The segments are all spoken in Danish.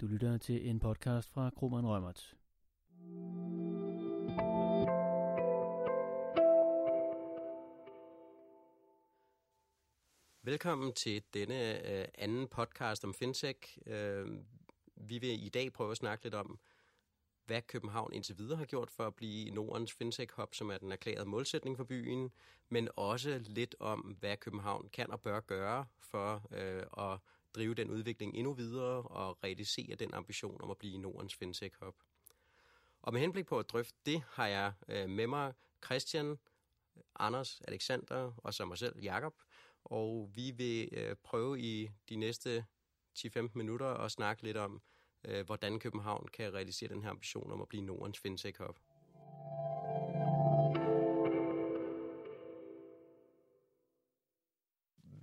Du lytter til en podcast fra Kroman Rømert. Velkommen til denne øh, anden podcast om fintech. Øh, vi vil i dag prøve at snakke lidt om, hvad København indtil videre har gjort for at blive Nordens fintech-hub, som er den erklærede målsætning for byen, men også lidt om, hvad København kan og bør gøre for øh, at drive den udvikling endnu videre og realisere den ambition om at blive Nordens fintech-hub. Og med henblik på at drøfte det, har jeg øh, med mig Christian, Anders, Alexander og så mig selv, Jakob. Og vi vil øh, prøve i de næste 10-15 minutter at snakke lidt om, øh, hvordan København kan realisere den her ambition om at blive Nordens fintech-hub.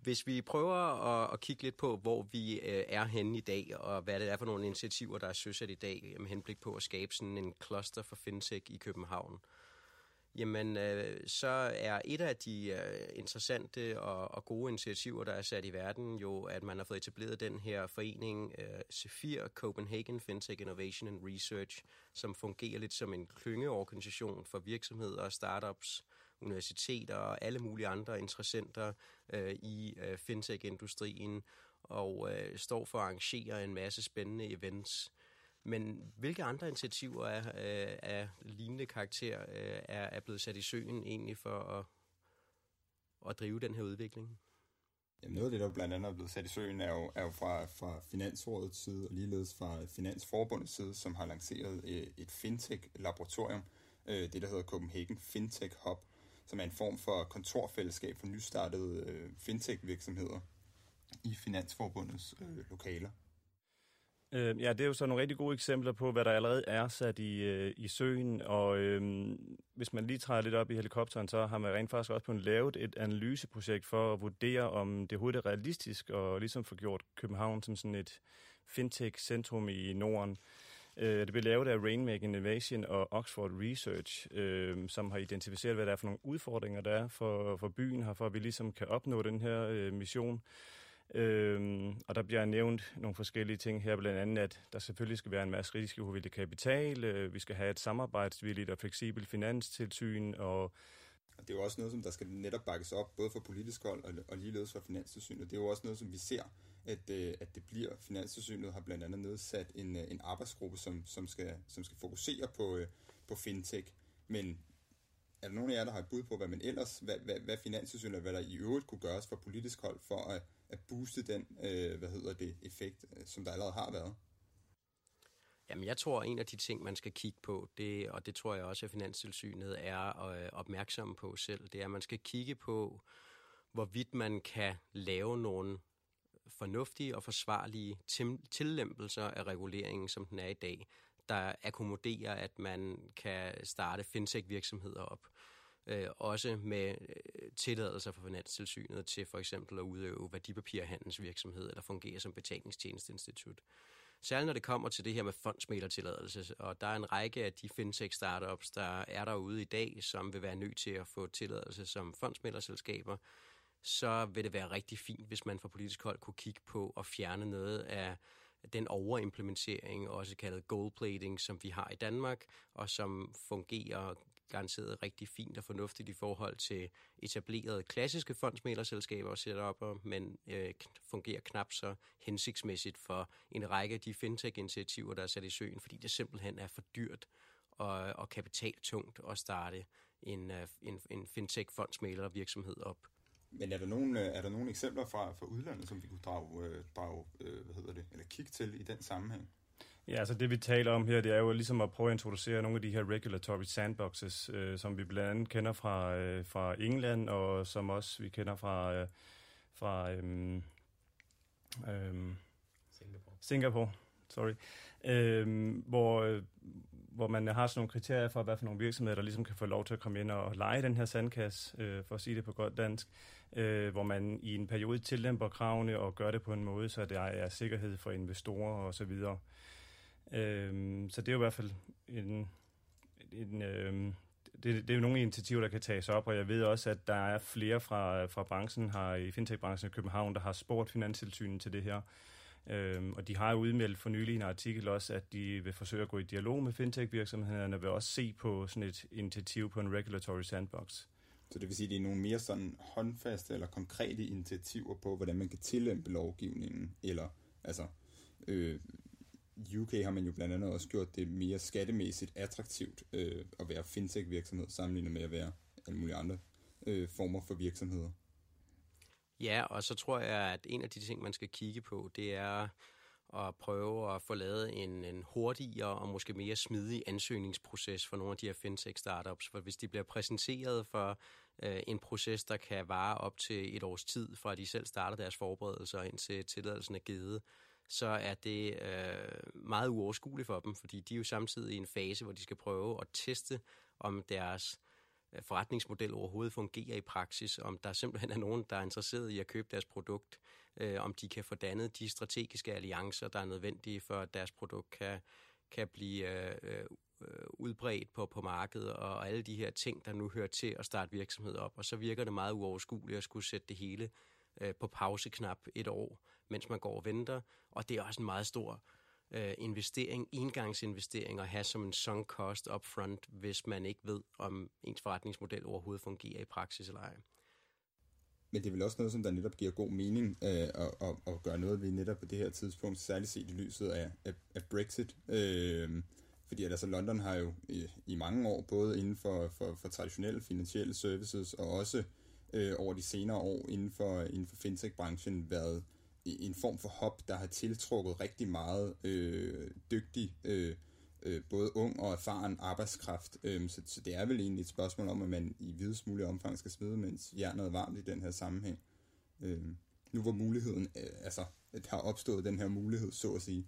Hvis vi prøver at, at kigge lidt på, hvor vi øh, er henne i dag, og hvad det er for nogle initiativer, der er søsat i dag, med henblik på at skabe sådan en cluster for fintech i København, jamen øh, så er et af de øh, interessante og, og gode initiativer, der er sat i verden, jo at man har fået etableret den her forening øh, C4 Copenhagen Fintech Innovation and Research, som fungerer lidt som en klyngeorganisation for virksomheder, og startups, universiteter og alle mulige andre interessenter øh, i øh, fintech-industrien, og øh, står for at arrangere en masse spændende events. Men hvilke andre initiativer af, øh, af lignende karakter øh, er, er blevet sat i søen egentlig for at, at drive den her udvikling? Jamen noget af det, der blandt andet er blevet sat i søen, er jo, er jo fra, fra Finansrådets side, og ligeledes fra Finansforbundets side, som har lanceret øh, et fintech-laboratorium, øh, det der hedder Copenhagen Fintech Hub, som er en form for kontorfællesskab for nystartede øh, fintech-virksomheder i Finansforbundets øh, lokaler. Øh, ja, det er jo så nogle rigtig gode eksempler på, hvad der allerede er sat i, øh, i søen, og øh, hvis man lige træder lidt op i helikopteren, så har man rent faktisk også på en lavet et analyseprojekt for at vurdere, om det overhovedet er realistisk, og ligesom få gjort København som sådan et fintech-centrum i Norden. Øh, det blev lavet af Rainmaker Innovation og Oxford Research, øh, som har identificeret, hvad der er for nogle udfordringer, der er for, for byen her, for at vi ligesom kan opnå den her øh, mission. Øhm, og der bliver nævnt nogle forskellige ting her, blandt andet, at der selvfølgelig skal være en masse risikovillig kapital, øh, vi skal have et samarbejdsvilligt og fleksibelt finanstilsyn, og og det er jo også noget, som der skal netop bakkes op, både fra politisk hold og, og ligeledes fra Finanstilsynet. Det er jo også noget, som vi ser, at, øh, at det bliver. Finanstilsynet har blandt andet nedsat en, øh, en arbejdsgruppe, som, som, skal, som skal fokusere på, øh, på fintech. Men er der nogen af jer, der har et bud på, hvad man ellers, hvad, hvad, hvad Finanstilsynet, hvad der i øvrigt kunne gøres for politisk hold, for at, at booste den, øh, hvad hedder det, effekt, som der allerede har været? Jamen, jeg tror, en af de ting, man skal kigge på, det, og det tror jeg også, at Finanstilsynet er øh, opmærksom på selv, det er, at man skal kigge på, hvorvidt man kan lave nogle fornuftige og forsvarlige tillempelser af reguleringen, som den er i dag, der akkommoderer, at man kan starte fintech-virksomheder op øh, også med øh, tilladelser fra Finanstilsynet til for eksempel at udøve værdipapirhandelsvirksomhed eller fungere som betalingstjenesteinstitut. Særligt når det kommer til det her med fondsmælertilladelse, og der er en række af de fintech-startups, der er derude i dag, som vil være nødt til at få tilladelse som fondsmælerselskaber, så vil det være rigtig fint, hvis man fra politisk hold kunne kigge på at fjerne noget af den overimplementering, også kaldet goldplating, som vi har i Danmark, og som fungerer garanteret rigtig fint og fornuftigt i forhold til etablerede klassiske fondsmælerselskaber og setuper, men øh, fungerer knap så hensigtsmæssigt for en række af de fintech-initiativer, der er sat i søen, fordi det simpelthen er for dyrt og, og kapitaltungt at starte en, øh, en, en fintech-fondsmæler virksomhed op. Men er der nogle, øh, er der nogle eksempler fra, fra udlandet, som vi kunne drage, øh, drage hvad hedder det, eller kigge til i den sammenhæng? Ja, altså det vi taler om her, det er jo ligesom at prøve at introducere nogle af de her regulatory sandboxes, øh, som vi blandt andet kender fra, øh, fra England, og som også vi kender fra, øh, fra øh, øh, Singapore. Singapore sorry, øh, hvor, øh, hvor man har sådan nogle kriterier for, hvad for nogle virksomheder, der ligesom kan få lov til at komme ind og lege den her sandkasse, øh, for at sige det på godt dansk, øh, hvor man i en periode tillæmper kravene og gør det på en måde, så der er sikkerhed for investorer og så videre. Øhm, så det er jo i hvert fald en, en øhm, det, det er jo nogle initiativer, der kan tages op, og jeg ved også, at der er flere fra, fra branchen her i fintech-branchen i København, der har spurgt Finanstilsynet til det her. Øhm, og de har jo udmeldt for nylig en artikel også, at de vil forsøge at gå i dialog med fintech-virksomhederne, og vil også se på sådan et initiativ på en regulatory sandbox. Så det vil sige, at det er nogle mere sådan håndfaste eller konkrete initiativer på, hvordan man kan tillæmpe lovgivningen, eller altså øh, UK har man jo blandt andet også gjort det mere skattemæssigt attraktivt øh, at være fintech-virksomhed, sammenlignet med at være alle mulige andre øh, former for virksomheder. Ja, og så tror jeg, at en af de ting, man skal kigge på, det er at prøve at få lavet en, en hurtigere og måske mere smidig ansøgningsproces for nogle af de her fintech-startups. For hvis de bliver præsenteret for øh, en proces, der kan vare op til et års tid, fra de selv starter deres forberedelser indtil tilladelsen er givet, så er det øh, meget uoverskueligt for dem, fordi de er jo samtidig i en fase, hvor de skal prøve at teste, om deres øh, forretningsmodel overhovedet fungerer i praksis, om der simpelthen er nogen, der er interesseret i at købe deres produkt, øh, om de kan få dannet de strategiske alliancer, der er nødvendige for, at deres produkt kan, kan blive øh, øh, udbredt på, på markedet, og alle de her ting, der nu hører til at starte virksomhed op. Og så virker det meget uoverskueligt at skulle sætte det hele øh, på pauseknap et år, mens man går og venter. Og det er også en meget stor øh, investering, engangsinvestering at have som en sunk cost up front, hvis man ikke ved, om ens forretningsmodel overhovedet fungerer i praksis eller ej. Men det er vel også noget, som der netop giver god mening øh, at, at, at gøre noget ved netop på det her tidspunkt, særligt set i lyset af, af, af Brexit. Øh, fordi at, altså, London har jo i, i mange år, både inden for, for, for traditionelle finansielle services, og også øh, over de senere år inden for, inden for fintech-branchen, været en form for hop, der har tiltrukket rigtig meget øh, dygtig, øh, øh, både ung og erfaren arbejdskraft. Øh, så, så det er vel egentlig et spørgsmål om, at man i videst mulig omfang skal smide, mens jernet er varmt i den her sammenhæng. Øh, nu hvor muligheden, øh, altså, der har opstået den her mulighed, så at sige.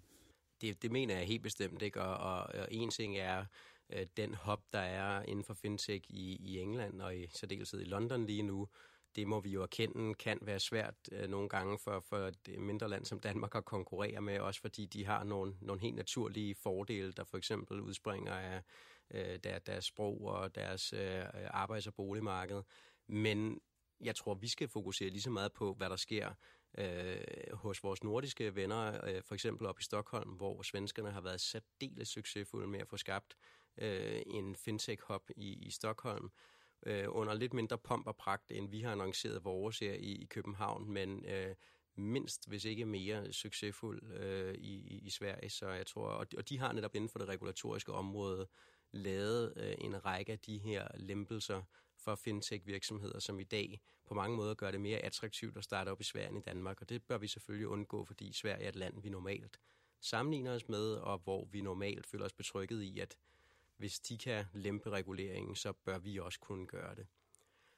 Det, det mener jeg helt bestemt, ikke? Og, og, og en ting er øh, den hop, der er inden for fintech i, i England og i særdeleshed i London lige nu, det må vi jo erkende kan være svært øh, nogle gange for, for et øh, mindre land som Danmark at konkurrere med, også fordi de har nogle, nogle helt naturlige fordele, der for eksempel udspringer af øh, der, deres sprog og deres øh, øh arbejds- og boligmarked. Men jeg tror, vi skal fokusere lige så meget på, hvad der sker øh, hos vores nordiske venner, øh, for eksempel op i Stockholm, hvor svenskerne har været særdeles succesfulde med at få skabt øh, en fintech-hub i, i Stockholm, øh, under lidt mindre pomp og pragt, end vi har annonceret vores her i, i København, men øh, mindst, hvis ikke mere, succesfuld øh, i, i Sverige. Så jeg tror, og de, og de har netop inden for det regulatoriske område lavet øh, en række af de her lempelser for fintech-virksomheder, som i dag på mange måder gør det mere attraktivt at starte op i Sverige end i Danmark. Og det bør vi selvfølgelig undgå, fordi Sverige er et land, vi normalt sammenligner os med, og hvor vi normalt føler os betrykket i, at hvis de kan lempe reguleringen, så bør vi også kunne gøre det.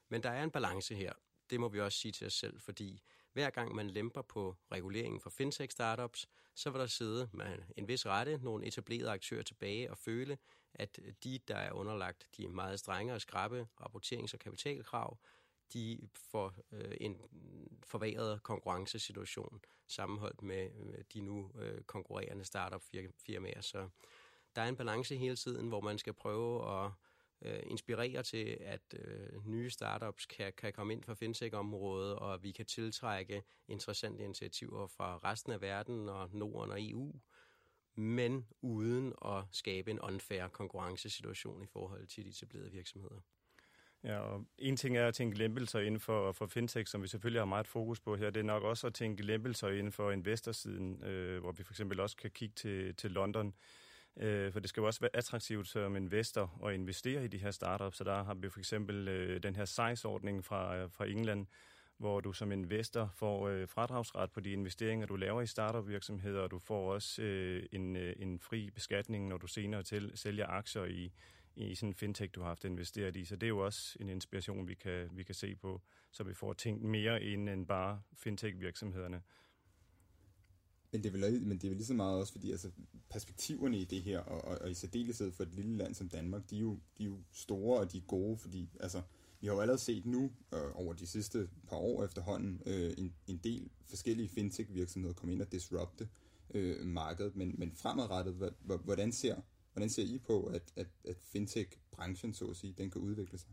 Men der er en balance her. Det må vi også sige til os selv, fordi hver gang man lemper på reguleringen for fintech-startups, så vil der sidde med en vis rette nogle etablerede aktører tilbage og føle, at de, der er underlagt de meget strenge og skrappe rapporterings- og kapitalkrav, de får øh, en forværet konkurrencesituation sammenholdt med øh, de nu øh, konkurrerende startup-firmaer. Så der er en balance hele tiden, hvor man skal prøve at øh, inspirere til, at øh, nye startups kan, kan komme ind fra fintech-området, og vi kan tiltrække interessante initiativer fra resten af verden og Norden og EU, men uden at skabe en unfair konkurrencesituation i forhold til de etablerede virksomheder. Ja, og en ting er at tænke lempelser inden for, for fintech, som vi selvfølgelig har meget fokus på her. Det er nok også at tænke lempelser inden for investorsiden, øh, hvor vi for eksempel også kan kigge til, til London. Øh, for det skal jo også være attraktivt som investor at investere i de her startups, så der har vi for eksempel øh, den her size-ordning fra, øh, fra England, hvor du som investor får øh, fradragsret på de investeringer, du laver i startup-virksomheder, og du får også øh, en, øh, en fri beskatning, når du senere til, sælger aktier i, i sådan en fintech, du har haft investeret i. Så det er jo også en inspiration, vi kan, vi kan se på, så vi får tænkt mere ind end bare fintech-virksomhederne. Men det, er vel, men det er vel lige så meget også, fordi altså, perspektiverne i det her, og, og, og i særdeleshed for et lille land som Danmark, de er jo, de er jo store og de er gode, fordi altså, vi har jo allerede set nu, øh, over de sidste par år efterhånden, øh, en, en del forskellige fintech-virksomheder komme ind og disrupte øh, markedet, men, men fremadrettet, hvordan ser, hvordan ser I på, at, at, at fintech-branchen, så at sige, den kan udvikle sig?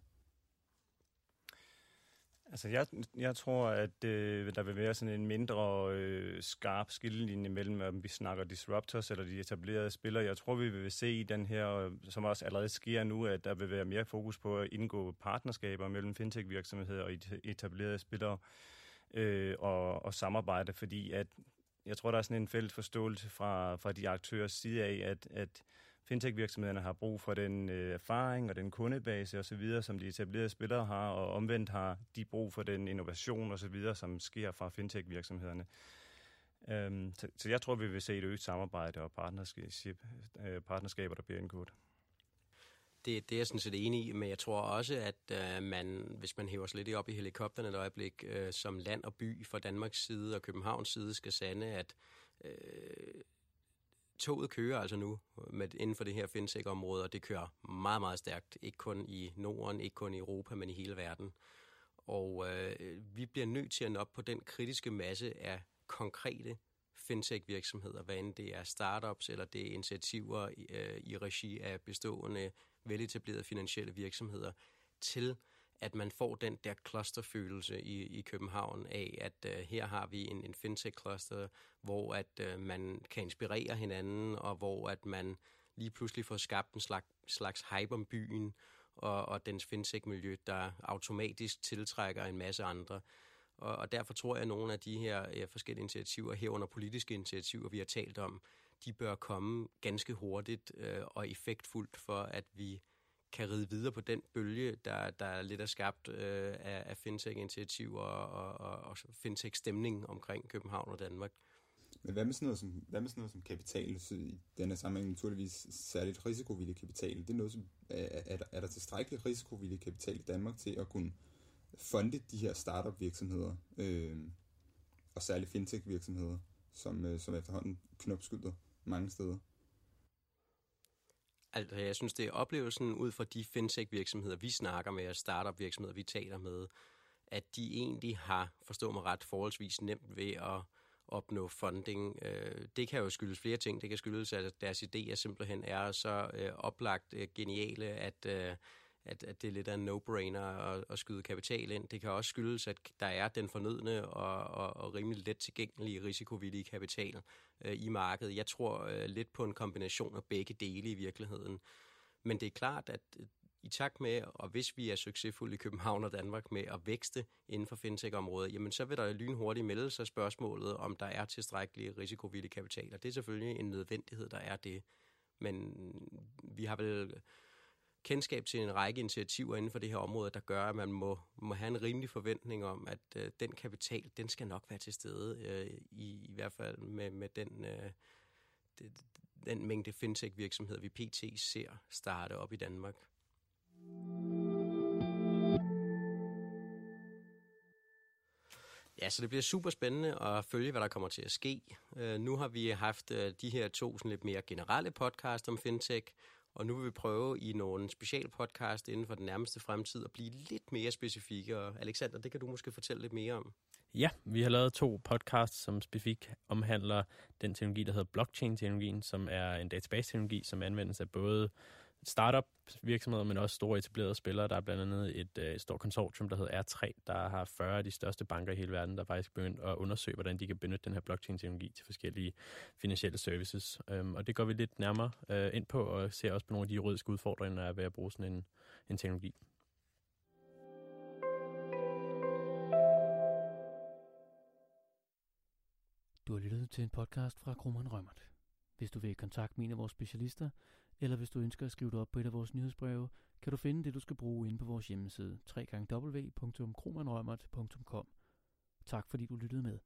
Altså, jeg, jeg tror, at øh, der vil være sådan en mindre øh, skarp skillelinje mellem, om vi snakker disruptors eller de etablerede spillere. Jeg tror, vi vil se i den her, øh, som også allerede sker nu, at der vil være mere fokus på at indgå partnerskaber mellem fintech-virksomheder og etablerede spillere øh, og, og samarbejde, fordi at jeg tror, der er sådan en fælles forståelse fra, fra de aktørers side af, at, at fintech-virksomhederne har brug for den øh, erfaring og den kundebase osv., som de etablerede spillere har, og omvendt har de brug for den innovation osv., som sker fra fintech-virksomhederne. Øhm, så, så jeg tror, vi vil se et øget samarbejde og partnerskab, øh, partnerskaber, der bliver indgået. Det, det er jeg sådan set enig i, men jeg tror også, at øh, man, hvis man hæver sig lidt op i helikopterne et øjeblik, øh, som land og by fra Danmarks side og Københavns side skal sande, at øh, toget kører altså nu med, inden for det her fintech-område, og det kører meget, meget stærkt. Ikke kun i Norden, ikke kun i Europa, men i hele verden. Og øh, vi bliver nødt til at nå op på den kritiske masse af konkrete fintech-virksomheder, hvad end det er startups eller det er initiativer øh, i regi af bestående, veletablerede finansielle virksomheder, til at man får den der clusterfølelse i, i København af, at øh, her har vi en, en fintech-cluster, hvor at øh, man kan inspirere hinanden, og hvor at man lige pludselig får skabt en slags, slags hype om byen, og, og dens fintech-miljø, der automatisk tiltrækker en masse andre. Og, og derfor tror jeg, at nogle af de her øh, forskellige initiativer, herunder politiske initiativer, vi har talt om, de bør komme ganske hurtigt øh, og effektfuldt for, at vi kan ride videre på den bølge, der, der lidt er skabt øh, af, af fintech-initiativer og, og, og fintech-stemning omkring København og Danmark. Men hvad med sådan noget som, hvad med sådan noget som kapital? Så i denne sammenhæng naturligvis særligt risikovillig kapital. Det er, noget, som, er, er, der, er der tilstrækkeligt risikovillig kapital i Danmark til at kunne fonde de her startup-virksomheder, øh, og særligt fintech-virksomheder, som, øh, som efterhånden knopskyder mange steder? Altså, jeg synes, det er oplevelsen ud fra de fintech-virksomheder, vi snakker med, og startup-virksomheder, vi taler med, at de egentlig har, forstå mig ret, forholdsvis nemt ved at opnå funding. Øh, det kan jo skyldes flere ting. Det kan skyldes, at deres idéer simpelthen er så øh, oplagt øh, geniale, at at, at det er lidt af en no-brainer at, at skyde kapital ind. Det kan også skyldes, at der er den fornødne og, og, og rimelig let tilgængelige risikovillige kapital øh, i markedet. Jeg tror øh, lidt på en kombination af begge dele i virkeligheden. Men det er klart, at øh, i takt med, og hvis vi er succesfulde i København og Danmark med at vækste inden for fintech-området, jamen så vil der lynhurtigt melde sig spørgsmålet, om der er tilstrækkelig risikovillig kapital. Og det er selvfølgelig en nødvendighed, der er det. Men vi har vel kendskab til en række initiativer inden for det her område, der gør, at man må, må have en rimelig forventning om, at øh, den kapital, den skal nok være til stede, øh, i, i hvert fald med, med den, øh, den mængde fintech-virksomheder, vi pt. ser starte op i Danmark. Ja, så det bliver super spændende at følge, hvad der kommer til at ske. Øh, nu har vi haft øh, de her to sådan lidt mere generelle podcast om fintech, og nu vil vi prøve i nogle specialpodcast inden for den nærmeste fremtid at blive lidt mere specifikke. Og Alexander, det kan du måske fortælle lidt mere om. Ja, vi har lavet to podcasts, som specifikt omhandler den teknologi, der hedder blockchain-teknologien, som er en database-teknologi, som anvendes af både startup virksomheder, men også store etablerede spillere. Der er blandt andet et, øh, et stort konsortium, der hedder R3, der har 40 af de største banker i hele verden, der faktisk begyndt at undersøge, hvordan de kan benytte den her blockchain-teknologi til forskellige finansielle services. Um, og det går vi lidt nærmere øh, ind på, og ser også på nogle af de juridiske udfordringer, der er ved at bruge sådan en, en teknologi. Du har lyttet til en podcast fra Krummeren Rømmert. Hvis du vil kontakte mine af vores specialister, eller hvis du ønsker at skrive det op på et af vores nyhedsbreve, kan du finde det, du skal bruge inde på vores hjemmeside www.kromanrømmert.com. Tak fordi du lyttede med.